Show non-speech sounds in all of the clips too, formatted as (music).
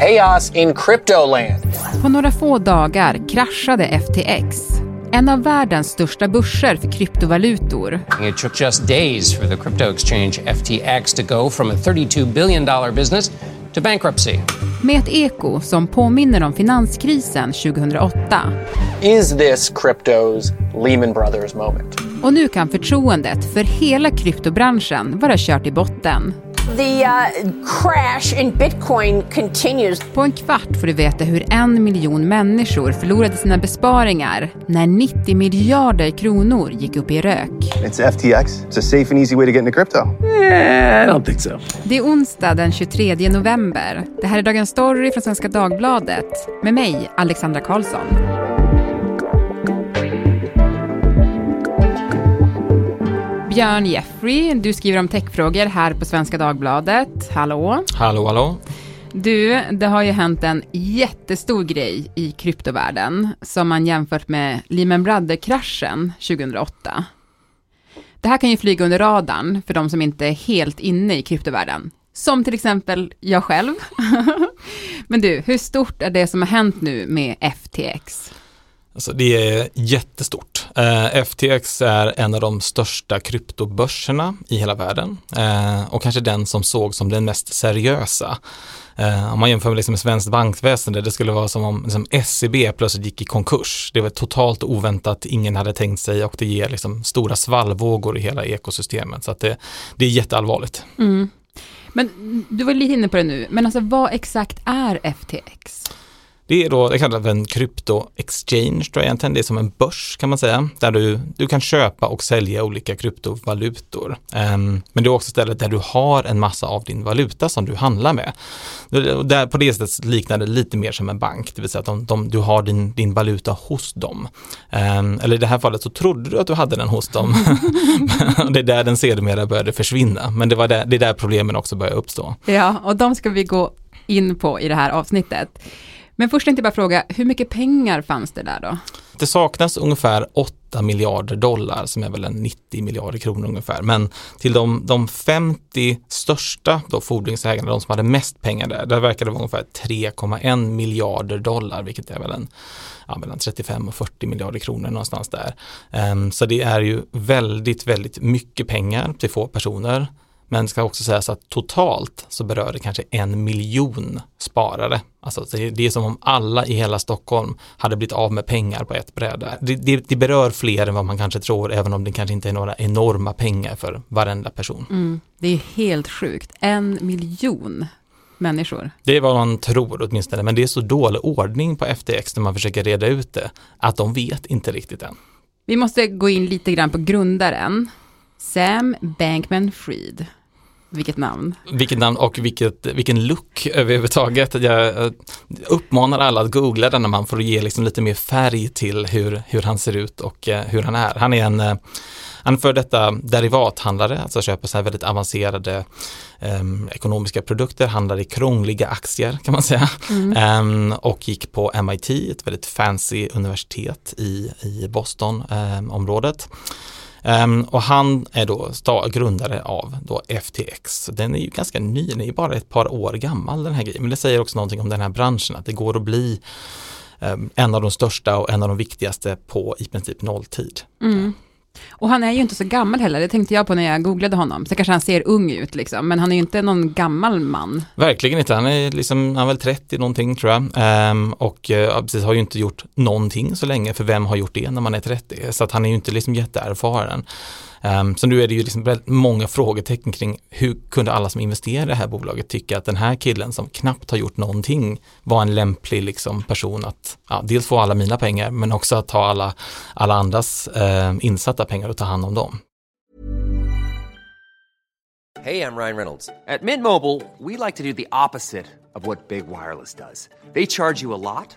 chaos in cryptoland. På några få dagar kraschade FTX. En av världens största börser för kryptovalutor. It took just days for the crypto exchange FTX to go from a $32 billion business to bankruptcy. Med ett eko som påminner om finanskrisen 2008. Is this crypto's Lehman Brothers moment? Och nu kan förtroendet för hela kryptobranschen vara kört i botten. The uh, crash in Bitcoin continues. På en kvart får du veta hur en miljon människor förlorade sina besparingar när 90 miljarder kronor gick upp i rök. It's FTX. It's a safe and easy way to get into crypto. Eh, I don't think so. Det är onsdag den 23 november. Det här är Dagens Story från Svenska Dagbladet med mig, Alexandra Karlsson. Björn Jeffrey, du skriver om techfrågor här på Svenska Dagbladet. Hallå! Hallå, hallå. Du, det har ju hänt en jättestor grej i kryptovärlden som man jämfört med Lehman Brothers-kraschen 2008. Det här kan ju flyga under radarn för de som inte är helt inne i kryptovärlden. Som till exempel jag själv. (laughs) Men du, hur stort är det som har hänt nu med FTX? Alltså det är jättestort. Eh, FTX är en av de största kryptobörserna i hela världen eh, och kanske den som såg som den mest seriösa. Eh, om man jämför med liksom svenskt bankväsende, det skulle vara som om liksom SEB plötsligt gick i konkurs. Det var totalt oväntat, ingen hade tänkt sig och det ger liksom stora svallvågor i hela ekosystemet. Så att det, det är jätteallvarligt. Mm. Men du var lite inne på det nu, men alltså vad exakt är FTX? Det är då, det kallas en krypto exchange tror jag egentligen, det är som en börs kan man säga, där du, du kan köpa och sälja olika kryptovalutor. Um, men det är också stället där du har en massa av din valuta som du handlar med. Där, på det sättet liknar det lite mer som en bank, det vill säga att de, de, du har din, din valuta hos dem. Um, eller i det här fallet så trodde du att du hade den hos dem. (laughs) det är där den sedermera började försvinna, men det, var där, det är där problemen också började uppstå. Ja, och de ska vi gå in på i det här avsnittet. Men först tänkte jag bara fråga, hur mycket pengar fanns det där då? Det saknas ungefär 8 miljarder dollar som är väl en 90 miljarder kronor ungefär. Men till de, de 50 största då fordringsägarna, de som hade mest pengar där, där verkar det vara ungefär 3,1 miljarder dollar, vilket är väl en ja, mellan 35 och 40 miljarder kronor någonstans där. Um, så det är ju väldigt, väldigt mycket pengar till få personer. Men ska också sägas att totalt så berör det kanske en miljon sparare. Alltså det är som om alla i hela Stockholm hade blivit av med pengar på ett bräde. Det, det, det berör fler än vad man kanske tror, även om det kanske inte är några enorma pengar för varenda person. Mm, det är helt sjukt. En miljon människor. Det är vad man tror åtminstone, men det är så dålig ordning på FTX när man försöker reda ut det, att de vet inte riktigt än. Vi måste gå in lite grann på grundaren. Sam Bankman-Fried. Vilket namn. Vilket namn och vilket, vilken look överhuvudtaget. Jag uppmanar alla att googla den när man får ge liksom lite mer färg till hur, hur han ser ut och eh, hur han är. Han är en han för detta derivathandlare, alltså köper så här väldigt avancerade um, ekonomiska produkter, handlar i krångliga aktier kan man säga. Mm. Um, och gick på MIT, ett väldigt fancy universitet i, i Boston-området. Um, Um, och han är då grundare av då FTX. Den är ju ganska ny, den är ju bara ett par år gammal den här grejen. Men det säger också någonting om den här branschen, att det går att bli um, en av de största och en av de viktigaste på i princip nolltid. Mm. Och han är ju inte så gammal heller, det tänkte jag på när jag googlade honom. Så kanske han ser ung ut liksom, men han är ju inte någon gammal man. Verkligen inte, han är liksom, han är väl 30 någonting tror jag. Ehm, och uh, precis har ju inte gjort någonting så länge, för vem har gjort det när man är 30? Så att han är ju inte liksom jätteerfaren. Um, så nu är det ju liksom väldigt många frågetecken kring hur kunde alla som investerar i det här bolaget tycka att den här killen som knappt har gjort någonting var en lämplig liksom, person att ja, dels få alla mina pengar men också att ta alla, alla andras uh, insatta pengar och ta hand om dem. Hej, jag Ryan Reynolds. På Mint Mobile, we like to do the opposite of what Big Wireless does. They charge you a lot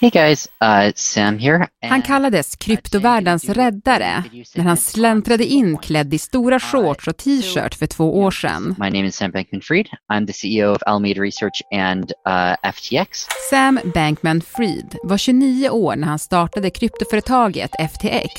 Hey guys, uh, Sam here. Han kallades kryptovärldens räddare när han släntrade in klädd i stora shorts och t-shirt för två år sedan. My name is Sam Bankman-Fried. I'm the CEO of Alameda Research and uh, FTX. Sam Bankman-Fried var 29 år när han startade kryptoföretaget FTX.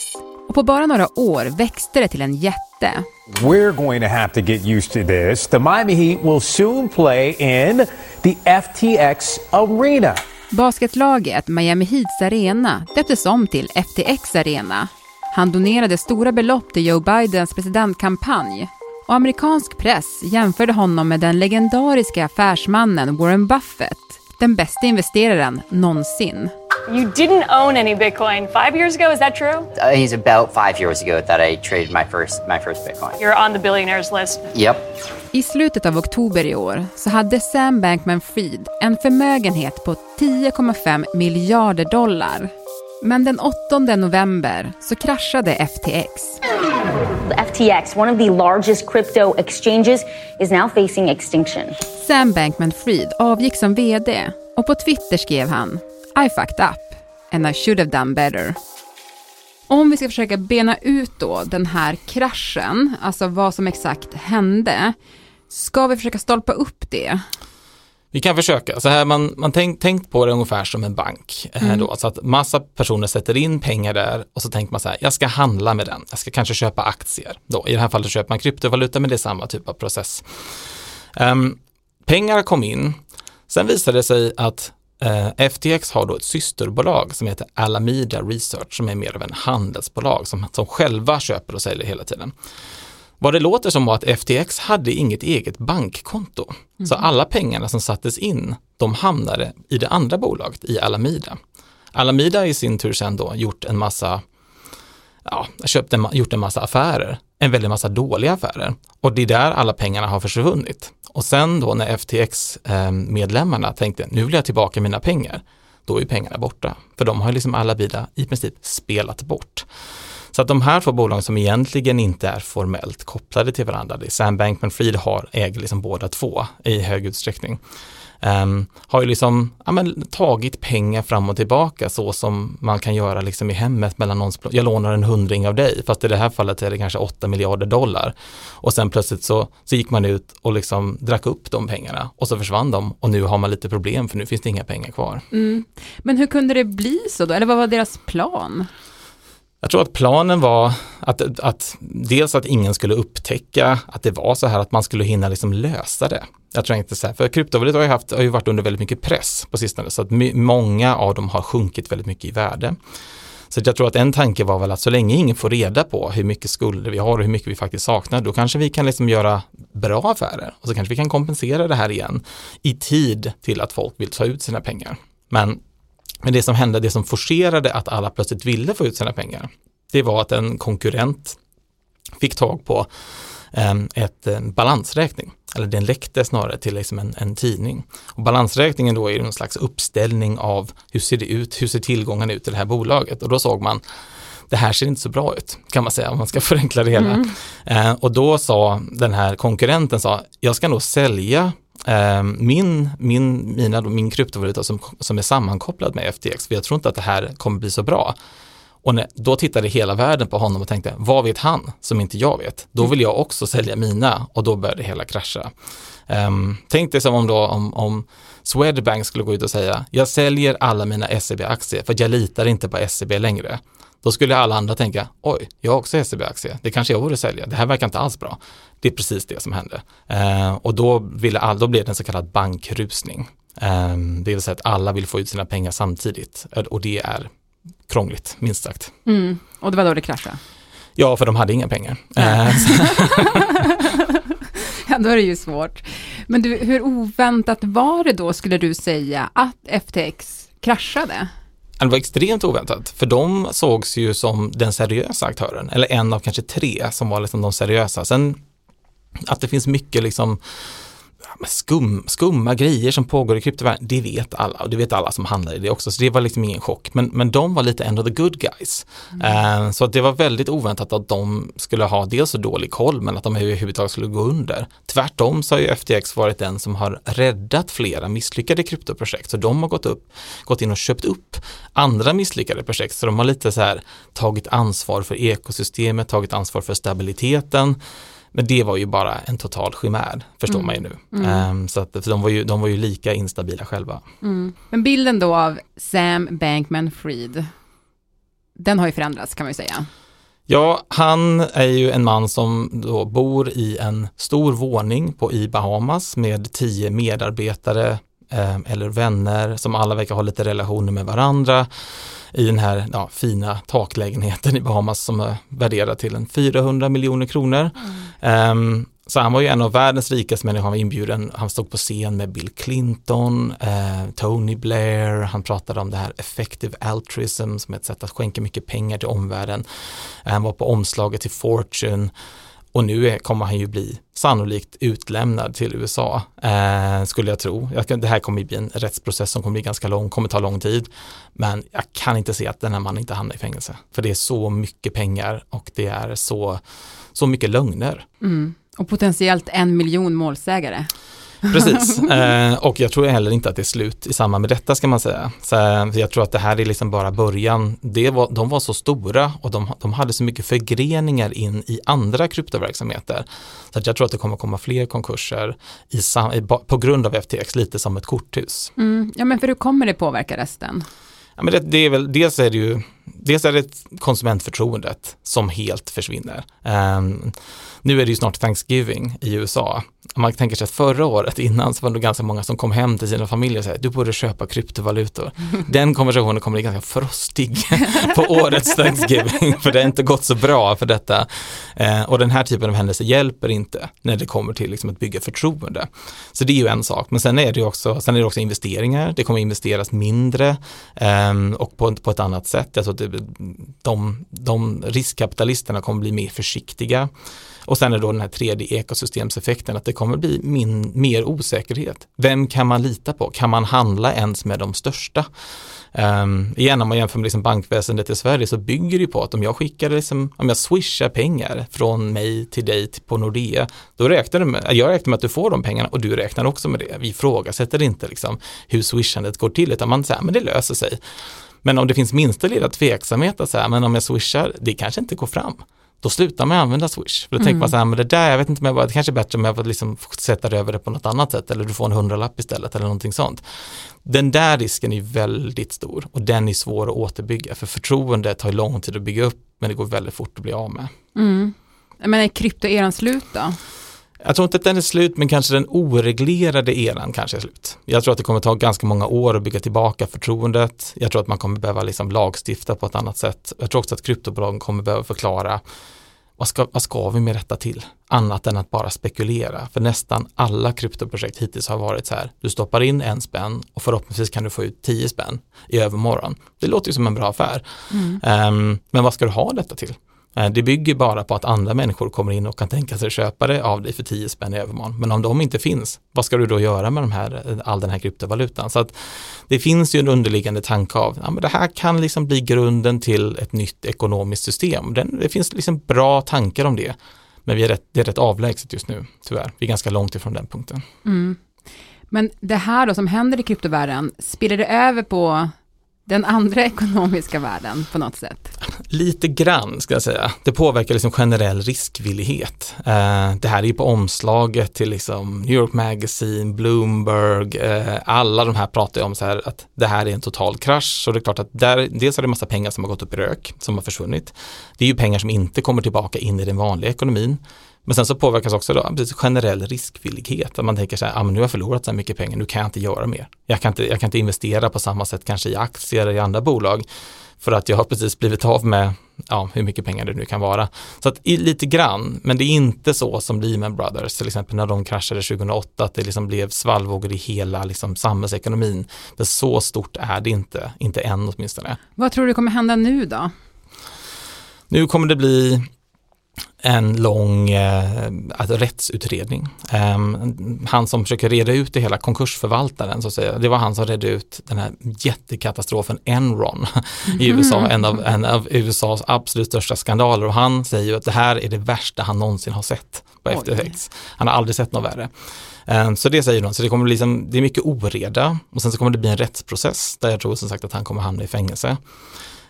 Och på bara några år växte det till en jätte. We're going to have to get used to this. The Miami Heat will soon play in the FTX Arena. Basketlaget Miami Heats arena döptes om till FTX Arena. Han donerade stora belopp till Joe Bidens presidentkampanj och amerikansk press jämförde honom med den legendariska affärsmannen Warren Buffett, den bästa investeraren någonsin. You didn't own any Bitcoin five years ago, is that true? Uh, he's about five years ago that I traded my first my first Bitcoin. You're on the billionaires list. Yep. I slutet av oktober i år så hade Sam Bankman-Fried en förmögenhet på 10,5 miljarder dollar. Men den 8 november så kraschade FTX. FTX, one of the largest crypto exchanges, is now facing extinction. Sam Bankman-Fried avgick som VD och på Twitter skrev han I fucked up and I should have done better. Om vi ska försöka bena ut då den här kraschen, alltså vad som exakt hände, ska vi försöka stolpa upp det? Vi kan försöka. Så här, man, man tänkt tänk på det ungefär som en bank. Mm. Då, så att massa personer sätter in pengar där och så tänker man så här, jag ska handla med den. Jag ska kanske köpa aktier. Då. I det här fallet köper man kryptovaluta, men det är samma typ av process. Um, pengar kom in. Sen visade det sig att FTX har då ett systerbolag som heter Alameda Research som är mer av en handelsbolag som, som själva köper och säljer hela tiden. Vad det låter som var att FTX hade inget eget bankkonto. Mm. Så alla pengarna som sattes in, de hamnade i det andra bolaget, i Alameda. Alameda i sin tur sen då gjort en massa, ja, köpt en, gjort en massa affärer, en väldig massa dåliga affärer. Och det är där alla pengarna har försvunnit. Och sen då när FTX-medlemmarna eh, tänkte, nu vill jag tillbaka mina pengar, då är pengarna borta. För de har liksom alla bilar i princip spelat bort. Så att de här två bolagen som egentligen inte är formellt kopplade till varandra, det är Sam Bankman-Fried har, äger liksom båda två i hög utsträckning. Um, har ju liksom ja, men, tagit pengar fram och tillbaka så som man kan göra liksom i hemmet mellan någons, jag lånar en hundring av dig, fast i det här fallet är det kanske 8 miljarder dollar. Och sen plötsligt så, så gick man ut och liksom drack upp de pengarna och så försvann de och nu har man lite problem för nu finns det inga pengar kvar. Mm. Men hur kunde det bli så då, eller vad var deras plan? Jag tror att planen var att, att dels att ingen skulle upptäcka att det var så här att man skulle hinna liksom lösa det. Jag tror inte så här, för kryptovalutor har ju, haft, har ju varit under väldigt mycket press på sistone så att många av dem har sjunkit väldigt mycket i värde. Så jag tror att en tanke var väl att så länge ingen får reda på hur mycket skulder vi har och hur mycket vi faktiskt saknar, då kanske vi kan liksom göra bra affärer och så kanske vi kan kompensera det här igen i tid till att folk vill ta ut sina pengar. Men men det som hände, det som forcerade att alla plötsligt ville få ut sina pengar, det var att en konkurrent fick tag på ehm, ett balansräkning, eller den läckte snarare till liksom en, en, tidning. Och balansräkningen då är någon slags uppställning av hur ser det ut, hur ser tillgångarna ut i det här bolaget och då såg man det här ser inte så bra ut kan man säga om man ska (laughs) förenkla det hela. Mm. Eh, och då sa den här konkurrenten, sa, jag ska nog sälja Ehm, min, min, mina, min kryptovaluta som, som är sammankopplad med FTX, för jag tror inte att det här kommer bli så bra. Och när, då tittade hela världen på honom och tänkte, vad vet han som inte jag vet? Då vill jag också sälja mina och då började hela krascha. Um, tänk dig som om, då, om, om Swedbank skulle gå ut och säga, jag säljer alla mina SEB-aktier för jag litar inte på SEB längre. Då skulle alla andra tänka, oj, jag har också SEB-aktie, det kanske jag borde sälja, det här verkar inte alls bra. Det är precis det som hände. Eh, och då, ville all, då blev det en så kallad bankrusning. Eh, det vill säga att alla vill få ut sina pengar samtidigt och det är krångligt, minst sagt. Mm. Och det var då det kraschade? Ja, för de hade inga pengar. Eh, (laughs) ja, då är det ju svårt. Men du, hur oväntat var det då, skulle du säga, att FTX kraschade? Det var extremt oväntat, för de sågs ju som den seriösa aktören, eller en av kanske tre som var liksom de seriösa. Sen att det finns mycket liksom skum, skumma grejer som pågår i kryptovärlden, det vet alla och det vet alla som handlar i det också, så det var liksom ingen chock. Men, men de var lite ändå the good guys. Mm. Uh, så att det var väldigt oväntat att de skulle ha dels så dålig koll, men att de överhuvudtaget skulle gå under. Tvärtom så har ju FTX varit den som har räddat flera misslyckade kryptoprojekt, så de har gått, upp, gått in och köpt upp andra misslyckade projekt, så de har lite så här tagit ansvar för ekosystemet, tagit ansvar för stabiliteten men det var ju bara en total chimär, förstår mm. man ju nu. Mm. Um, så att, för de, var ju, de var ju lika instabila själva. Mm. Men bilden då av Sam Bankman-Fried, den har ju förändrats kan man ju säga. Ja, han är ju en man som då bor i en stor våning på i Bahamas med tio medarbetare eh, eller vänner som alla verkar ha lite relationer med varandra i den här ja, fina taklägenheten i Bahamas som är värderad till en 400 miljoner kronor. Mm. Um, så han var ju en av världens rikaste människor, han var inbjuden, han stod på scen med Bill Clinton, eh, Tony Blair, han pratade om det här effective altruism som är ett sätt att skänka mycket pengar till omvärlden. Han var på omslaget till Fortune och nu är, kommer han ju bli sannolikt utlämnad till USA, eh, skulle jag tro. Jag, det här kommer bli en rättsprocess som kommer bli ganska lång, kommer ta lång tid. Men jag kan inte se att den här mannen inte hamnar i fängelse. För det är så mycket pengar och det är så, så mycket lögner. Mm. Och potentiellt en miljon målsägare. Precis, eh, och jag tror heller inte att det är slut i samband med detta ska man säga. Så, jag tror att det här är liksom bara början. Det var, de var så stora och de, de hade så mycket förgreningar in i andra kryptoverksamheter. Så att jag tror att det kommer komma fler konkurser i, på grund av FTX, lite som ett korthus. Mm, ja men för hur kommer det påverka resten? Ja, men det, det, är väl, dels är det ju dels är det konsumentförtroendet som helt försvinner. Um, nu är det ju snart Thanksgiving i USA. Man tänker sig att förra året innan så var det ganska många som kom hem till sina familjer och sa du borde köpa kryptovalutor. (laughs) Den konversationen kommer bli ganska frostig (laughs) på årets Thanksgiving för det har inte gått så bra för detta. Eh, och den här typen av händelser hjälper inte när det kommer till liksom att bygga förtroende. Så det är ju en sak, men sen är det också, sen är det också investeringar, det kommer investeras mindre eh, och på, på ett annat sätt. Jag tror att det, de, de riskkapitalisterna kommer bli mer försiktiga. Och sen är då den här tredje ekosystemseffekten att det kommer bli min, mer osäkerhet. Vem kan man lita på? Kan man handla ens med de största? Um, igen om man jämför med liksom bankväsendet i Sverige så bygger det på att om jag skickar, liksom, om jag swishar pengar från mig till dig på Nordea, då räknar du med, jag räknar med att du får de pengarna och du räknar också med det. Vi ifrågasätter inte liksom hur swishandet går till utan man säger, men det löser sig. Men om det finns minsta lilla tveksamhet att säga, men om jag swishar, det kanske inte går fram då slutar man använda Swish. För då mm. tänker man så här, men det där, jag vet inte bara, det kanske är bättre om jag liksom sätta över det på något annat sätt eller du får en hundralapp istället eller någonting sånt. Den där risken är väldigt stor och den är svår att återbygga för förtroendet tar lång tid att bygga upp men det går väldigt fort att bli av med. Mm. Men är kryptoeran slut då? Jag tror inte att den är slut, men kanske den oreglerade eran kanske är slut. Jag tror att det kommer ta ganska många år att bygga tillbaka förtroendet. Jag tror att man kommer behöva liksom lagstifta på ett annat sätt. Jag tror också att kryptobolagen kommer behöva förklara vad ska, vad ska vi med detta till? Annat än att bara spekulera. För nästan alla kryptoprojekt hittills har varit så här, du stoppar in en spänn och förhoppningsvis kan du få ut tio spänn i övermorgon. Det låter ju som en bra affär. Mm. Um, men vad ska du ha detta till? Eh, det bygger bara på att andra människor kommer in och kan tänka sig köpa det av dig för 10 spänn i övermorgon. Men om de inte finns, vad ska du då göra med de här, eh, all den här kryptovalutan? Så att det finns ju en underliggande tanke av, ja men det här kan liksom bli grunden till ett nytt ekonomiskt system. det finns liksom bra tankar om det. Men vi är rätt, det är rätt avlägset just nu, tyvärr. Vi är ganska långt ifrån den punkten. Mm. Men det här då som händer i kryptovärlden, spiller det över på den andra (laughs) ekonomiska världen på något sätt? Lite grann ska jag säga. Det påverkar liksom generell riskvillighet. Eh, det här är ju på omslaget till liksom New York Magazine, Bloomberg, eh, alla de här pratar ju om så här att det här är en total krasch. Så det är klart att där, dels är det massa pengar som har gått upp i rök, som har försvunnit. Det är ju pengar som inte kommer tillbaka in i den vanliga ekonomin. Men sen så påverkas också då generell riskvillighet. Att man tänker så här, ah, men nu har jag förlorat så här mycket pengar, nu kan jag inte göra mer. Jag kan inte, jag kan inte investera på samma sätt kanske i aktier eller i andra bolag. För att jag har precis blivit av med ja, hur mycket pengar det nu kan vara. Så att lite grann, men det är inte så som Lehman Brothers till exempel när de kraschade 2008, att det liksom blev svallvågor i hela liksom, samhällsekonomin. Det så stort är det inte, inte än åtminstone. Vad tror du kommer hända nu då? Nu kommer det bli en lång eh, alltså rättsutredning. Eh, han som försöker reda ut det hela, konkursförvaltaren så att säga, det var han som redde ut den här jättekatastrofen Enron i USA, en av, en av USAs absolut största skandaler och han säger ju att det här är det värsta han någonsin har sett på FTX. Han har aldrig sett något värre. Ehm, så det säger de, så det kommer bli liksom, det är mycket oreda och sen så kommer det bli en rättsprocess där jag tror som sagt att han kommer hamna i fängelse.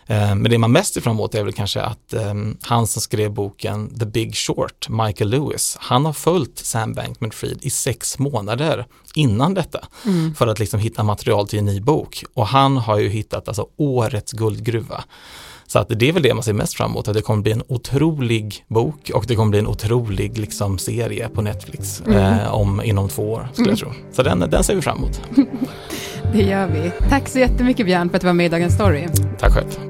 Ehm, men det man mest ser fram emot är väl kanske att um, han som skrev boken The Big Short, Michael Lewis, han har följt Sam Bankman-Fried i sex månader innan detta mm. för att liksom hitta material till en ny bok. Och han har ju hittat alltså årets guldgruva. Så att det är väl det man ser mest fram emot, att det kommer bli en otrolig bok och det kommer bli en otrolig liksom, serie på Netflix mm. eh, om, inom två år, skulle mm. jag tro. Så den, den ser vi fram emot. (laughs) det gör vi. Tack så jättemycket Björn för att du var med i Dagens Story. Tack själv.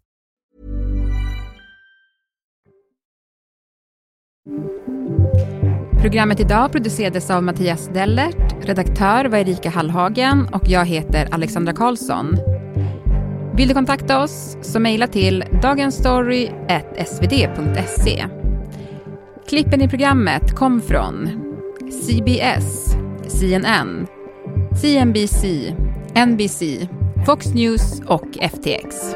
Programmet idag producerades av Mattias Dellert, redaktör var Erika Hallhagen och jag heter Alexandra Karlsson. Vill du kontakta oss så mejla till dagensstory.svd.se. Klippen i programmet kom från CBS, CNN, CNBC, NBC, Fox News och FTX.